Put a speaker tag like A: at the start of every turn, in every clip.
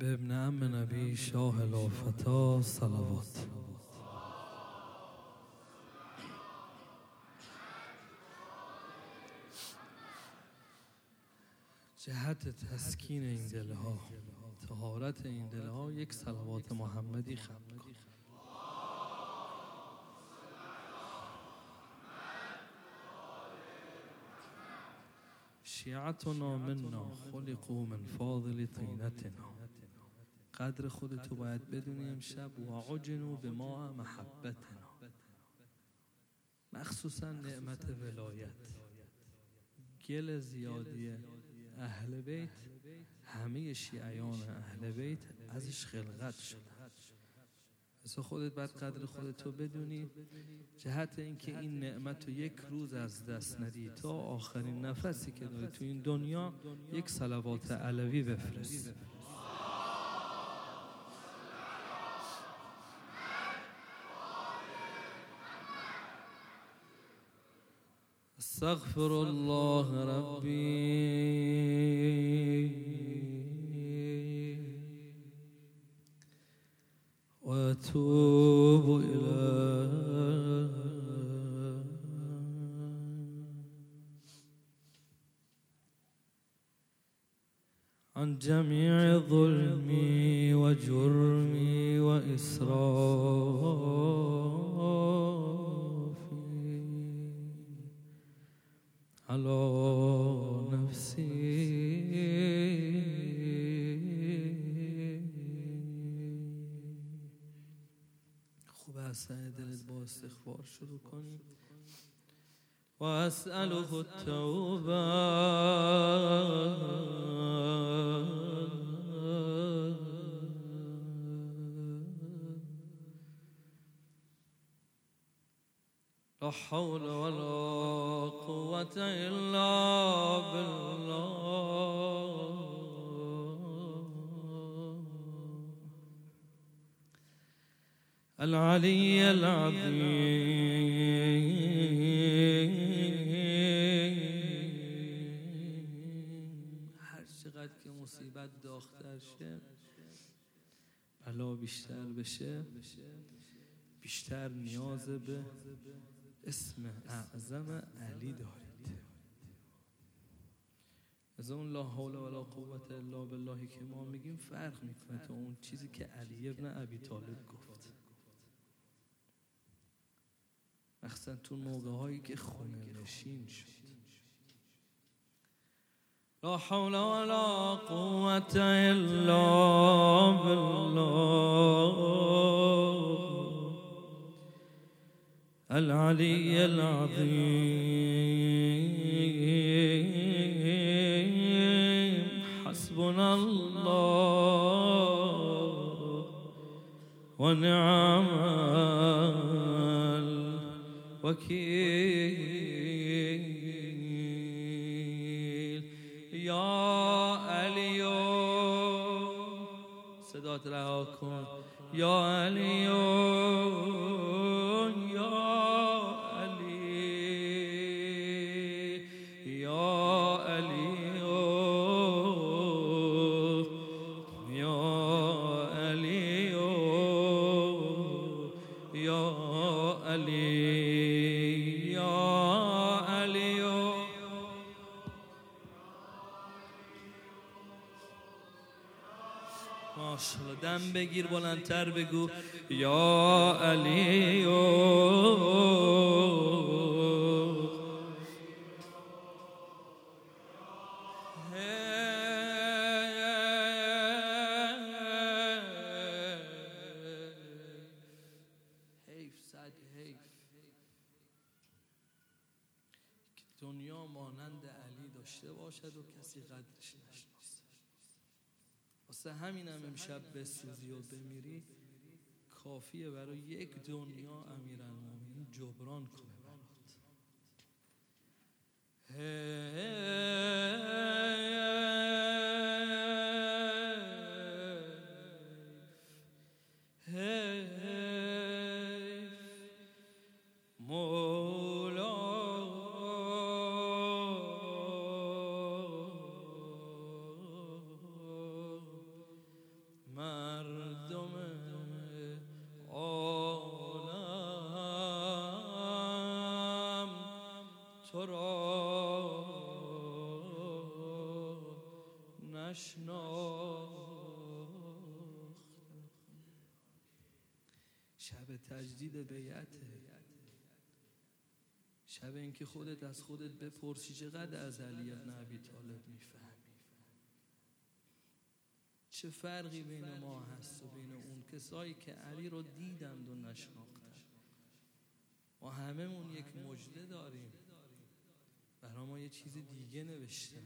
A: به ابن ام نبی شاه لافتا صلوات. جهت تسکین این دلها تهارت این دلها یک صلوات محمدی خم کن. شیعتنا منا خلقو من فاضل طینتنا. قدر خودتو باید بدونی امشب و عجنو به ما محبتنا. مخصوصا نعمت ولایت. گل زیادی اهل بیت همه شیعیان اهل بیت ازش خلقت شده پس خودت بعد قدر خودتو بدونی. جهت اینکه این نعمت رو یک روز از دست ندی تا آخرین نفسی که داری تو این دنیا یک صلوات علوی بفرست. أستغفر الله ربي. وأتوب إليه. عن جميع ظلمي وجرمي وإسرافي وأسأله التوبة. لا حول ولا قوة إلا بالله. العلي العظيم. شه بلا بیشتر بشه. بیشتر نیاز به اسم اعظم علی دارید. از اون لا حول ولا قوت الا بالله که ما میگیم فرق می‌کنه تا اون چیزی که علی ابن ابی طالب گفت. مخصوصا تو موقع هایی که خونه نشین شد. لا حول ولا قوة إلا بالله العلي العظيم. حسبنا الله ونعم الوكيل. يا علي صدات رها کن. یا علی بلندتر بگو. یا علی دنیا مانند علی داشته باشد و کسی قدرش نشناسه واسه همینم امشب بسوزی و بمیری کافیه برای یک دنیا امیرالمومنین جبران کنه برات. را نشناختم شب تجدید بیعته شب اینکه خودت از خودت بپرسی چقدر از علی ابن ابی طالب می‌فهمی. چه فرقی بین ما هست و بین اون کسایی که علی رو دیدند و نشناختند؟ ما هممون یک مجده داریم. برای ما یه چیز دیگه نوشته.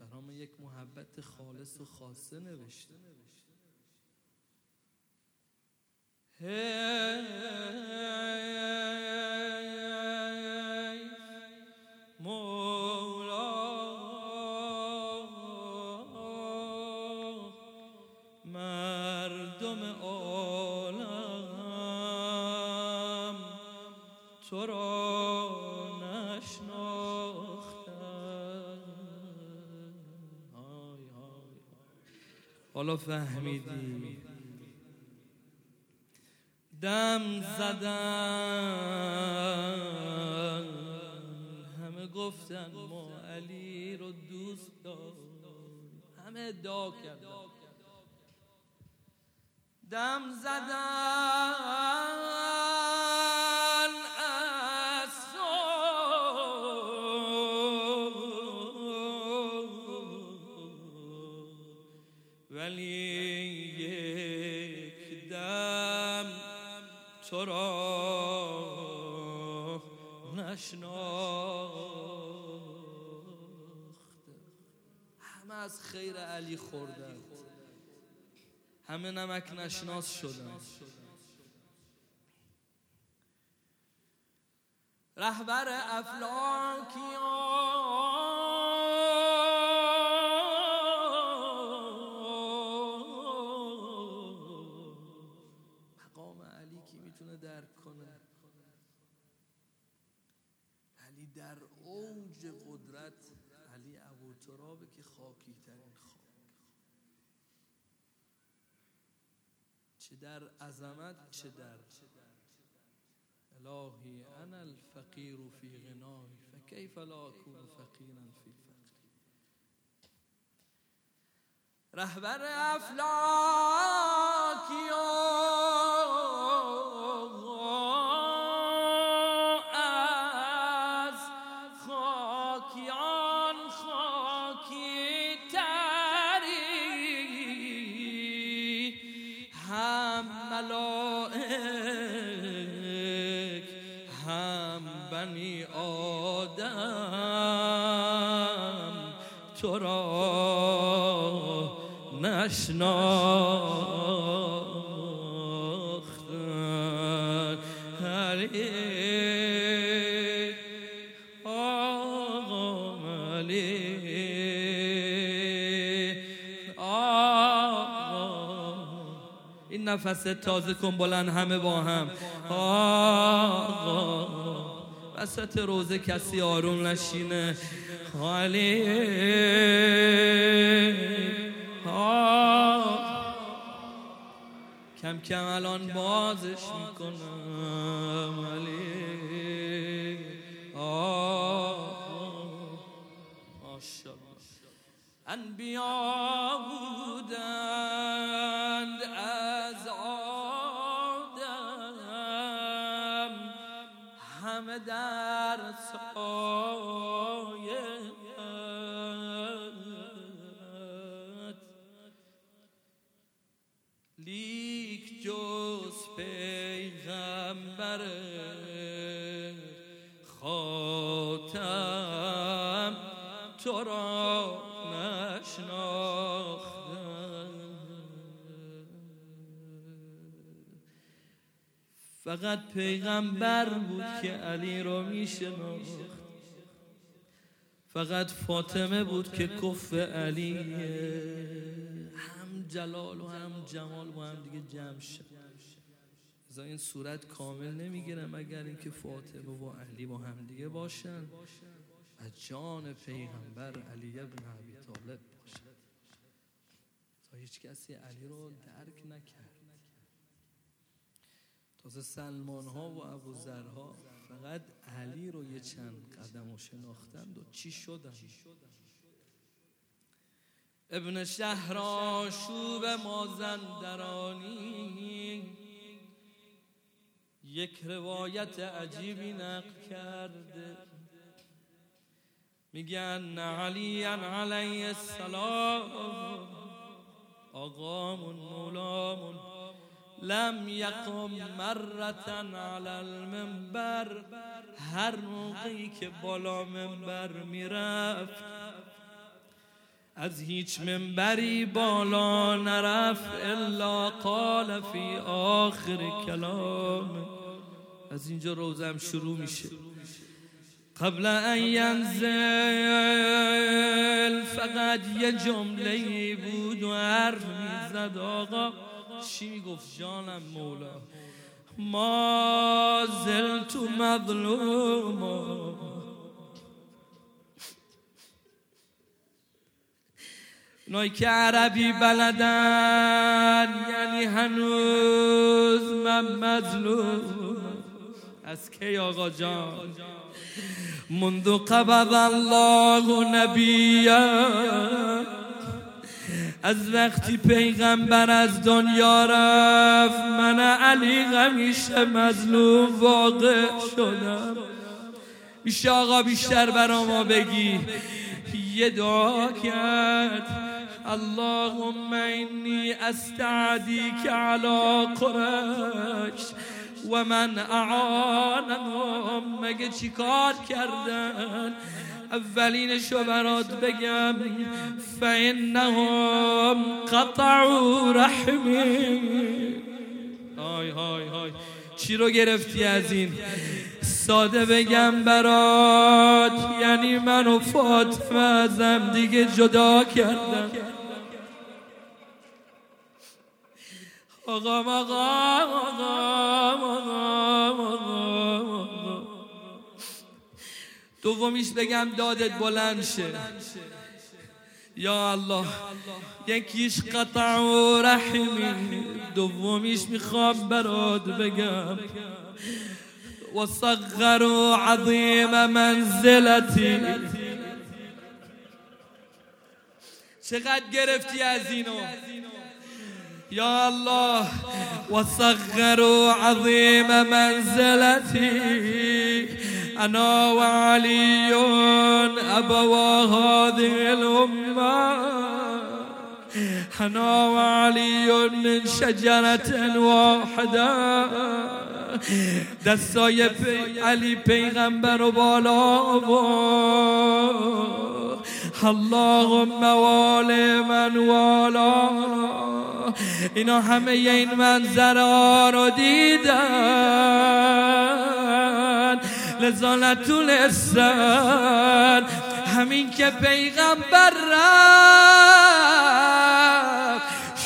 A: برای ما یک محبت خالص و خاصه نوشته. حالا فهمیدی. دم زدن. همه گفتن ما علی رو دوست داریم. همه ادعا کردن. دم زدن. همه از خیر علی خوردن. همه نمک نشناس شدن. رهبر افلاکیان چه در عظمت چه در الهی انا الفقیر فی غنای فکیف لا اکون فقیرا فی الفقر. رهبر افلاکیان این نفس تازه کن بلند همه با هم. آقا وسط روزه کسی آروم نشینه. خالی. کم کم الان بازش می‌کنم علی انبیا بودند از آدم همه در تو فقط پیغمبر بود که علی را میشناخت. فقط فاطمه بود که کف علی. هم جلال و هم جمال با هم دیگه جمع شد. این صورت کامل نمی‌گیره مگر اینکه فاطمه و علی با هم دیگه باشن و جان پیغمبر علی ابن ابی طالب باشد تا هیچ کسی علی رو درک نکرد. تازه سلمان ها و ابو ها فقط علی رو یه چند قدم و شناختند و چی شدن؟ ابن شهراشوب مازندرانی یک روایت عجیبی نقل کرده. میگن علی علیه السلام. آقامون مولامون. لم یقم مرتن علی المنبر. هر موقعی که بالا منبر می‌رفت از هیچ منبری بالا نرفت الا قال فی آخر کلام. از اینجا روزم شروع میشه. قبل ان ینزل فقط یه جمله بود و حرف می‌زد آقا. چی می‌گفت؟ جانم مولا. ما زلت مظلوم. نوی که عربی بلدن یعنی هنوز من مظلوم. از کی آقا جان؟ منذ قبض الله نبیا. از وقتی پیغمبر از دنیا رفت من علی همیشه مظلوم واقع شدم. میشه آقا بیشتر برا ما بگی. یه دعا کرد. اللهم انی استعدیک علی قرش و من اعانم. مگه چی کار کردن؟ اولینشو برات بگم فانهم قطعوا رحمی. های های های. چی رو گرفتی از این؟ ساده بگم برات یعنی من و فاطمه ازم دیگه جدا کردم آقا آقا آقا دومیش بگم دادت بلند شه. یا الله یکیش قطع و رحمی دومیش می‌خوام برات بگم. و صغر و عظیم منزلتی. چقدر گرفتی از اینو؟ یا الله وصغر عظيم منزلتي. أنا وعلي أبوا هذه الأمة. أنا وعلي من شجرة واحدة. دستای علی پیغمبر و بالا اللهم وال من والا اینا همه این منظره رو دیدن. لذا نتونستن همین که پیغمبر رفت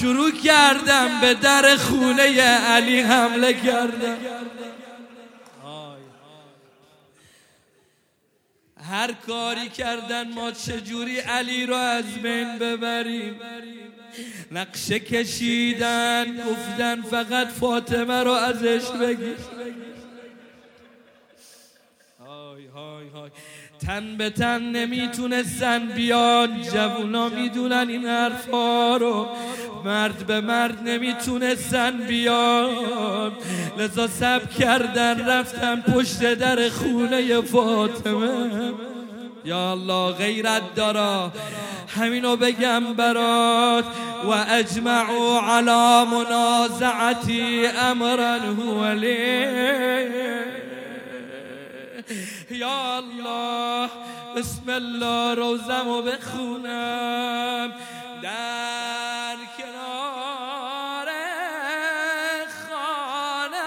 A: شروع کردم به در خونه علی حمله کردم هر کاری کردن ما چجوری علی رو از بین ببریم؟ نقشه کشیدن گفتن فقط فاطمه رو ازش بگیر. تن به تن نمی‌تونستن بیان. جوونا می‌دونن این حرفا رو. مرد به مرد نمی‌تونستن بیان. لذا سب کردن رفتن پشت در خونه فاطمه. یا الله غیرت دارا. همینو بگم برات. و اجمعوا على منازعتی امرا هو یا الله بسم الله روزمو بخونم. در کنار خانت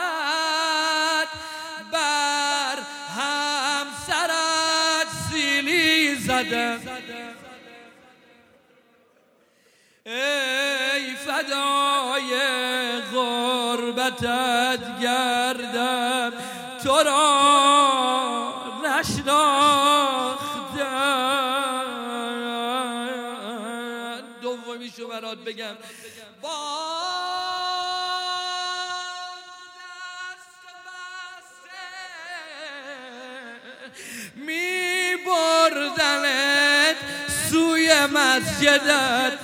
A: بر همسرت سیلی زدم. ملامتت گردم. تو را نشناختم. دومیشو برات بگم. با می بردنت سوی مسجدت.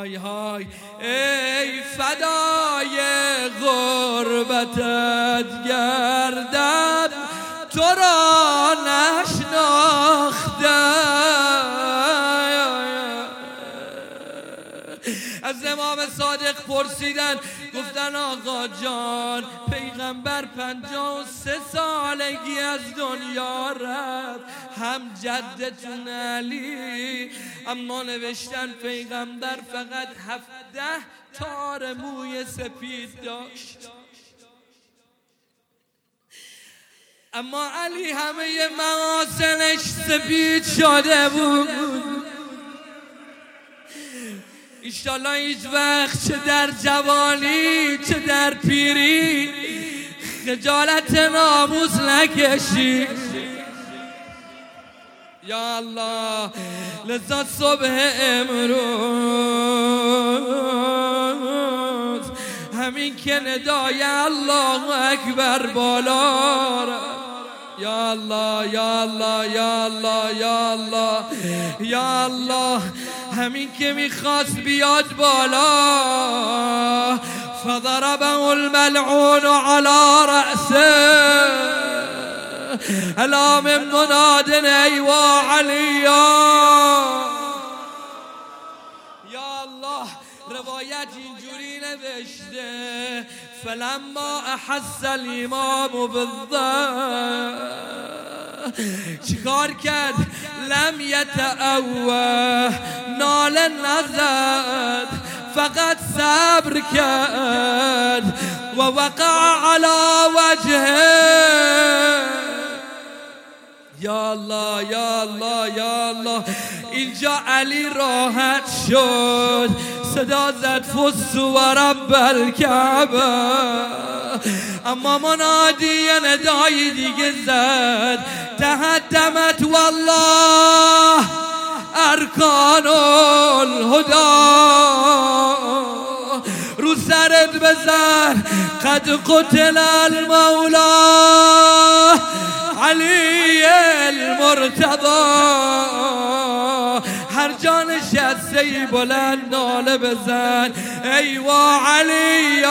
A: آی های. ای فدای غربتت گردد تو را از امام صادق پرسیدن گفتن آقا جان پیغمبر پنجاه و سه سالگی از دنیا رفت. هم جدتون علی اما نوشتن پیغمبر فقط هفته تار موی سپید داشت. اما علی همه محاسنش سپید شده بود. ایشالله هیچ وقت چه در جوانی چه در پیری خجالت ناموز نکشی. یا الله لذا صبح امروز همین که ندای الله اکبر بالا یا الله یا الله یا الله یا الله یا الله همین که می‌خواست بیاد بالا. فضربه الملعون على رأسه. هلا من منادن أيوا علي يا الله روايات جورينا بشده فلما أحس الإمام بالضه چیکار کرد؟ لم يتأوه نال نزد فقد صبر كاد ووقع على وجهه. یا الله یا الله یا الله. اینجا علی راحت شد. صدا زد فسو و رب الکعبه. اما منادی ندای دیگه زد. تهدمت والله ارکان الهدا رو سرت بزن قد قتل المولا علی المرتضا هر جان شسته بلند ناله بزن. ای و علی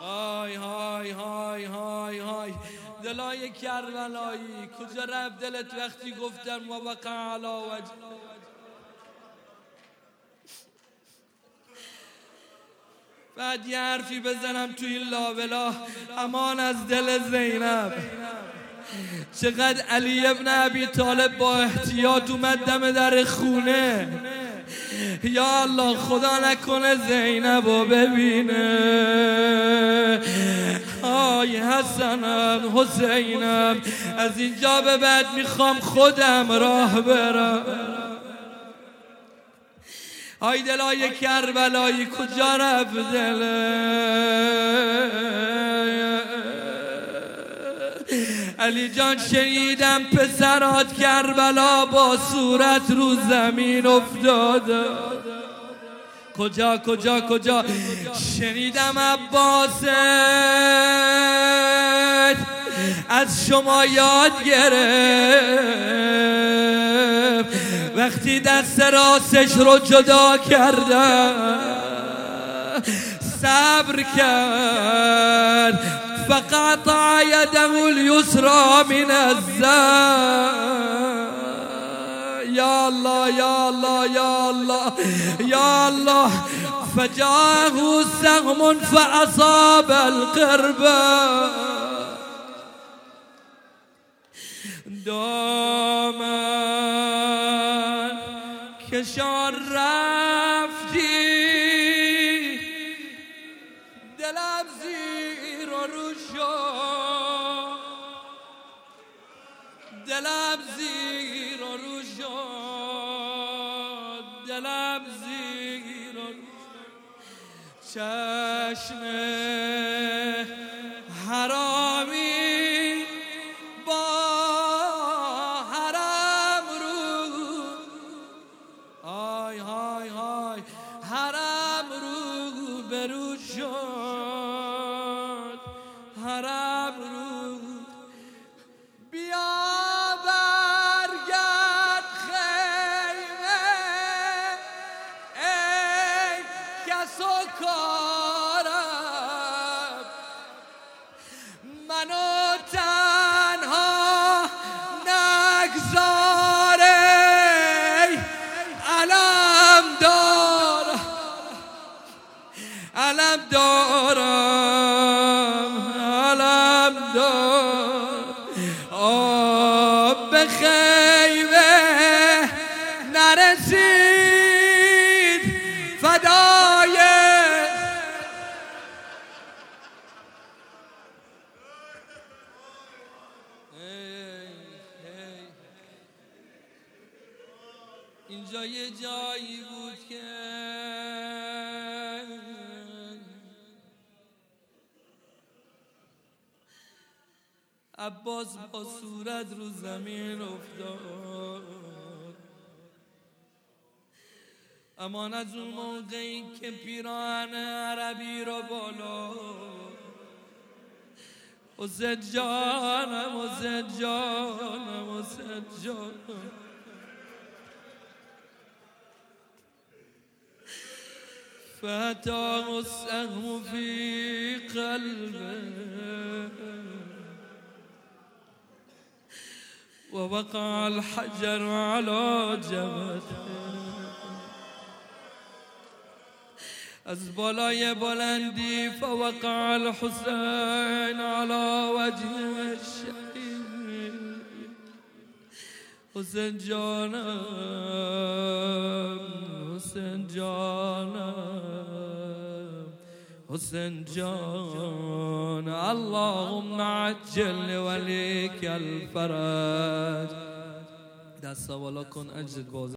A: های های های های های. دلای کربلایی. کجا رفت دلت وقتی گفتم و وقع علا وجه؟ بعد یه حرفی بزنم توی این لابلا امان از دل زینب. چقدر علی ابن ابی طالب با احتیاط اومد دم در خونه. یا الله خدا نکنه زینب رو ببینه. آی حسنم حسینم از اینجا به بعد می‌خوام خودم راه برم. آی دلای کربلایی کجا رفت دله علی جان شنیدم پسرات کربلا با صورت رو زمین افتاده کجا کجا کجا؟ شنیدم عباس. از شما یاد گرفت. وقتی دست راستش رو جدا کردم صبر کرد. فقطع يده اليسرى من الزاد يا الله يا الله يا الله يا الله. فجاءه سهم فأصاب القربة دوما كشار رفتي دلم زیر و رو شد. دلم زیر و رو شد. دلم زیر و رو چشم اینجا یه جایی بود که عباس با صورت رو زمین افتاد. امان از اون موقعی که پیران عربی رو بالا حسین جانم حسین جانم حسین جانم. فأتاه السهم في قلبه. ووقع الحجر على جبهته. از بالای بلندی فوقع الحسین على وجه الشهید حسین جانم حسین جانم. حسن جون. اللهم عجل لوليك الفرج. دعسة ولكن أجد بوزة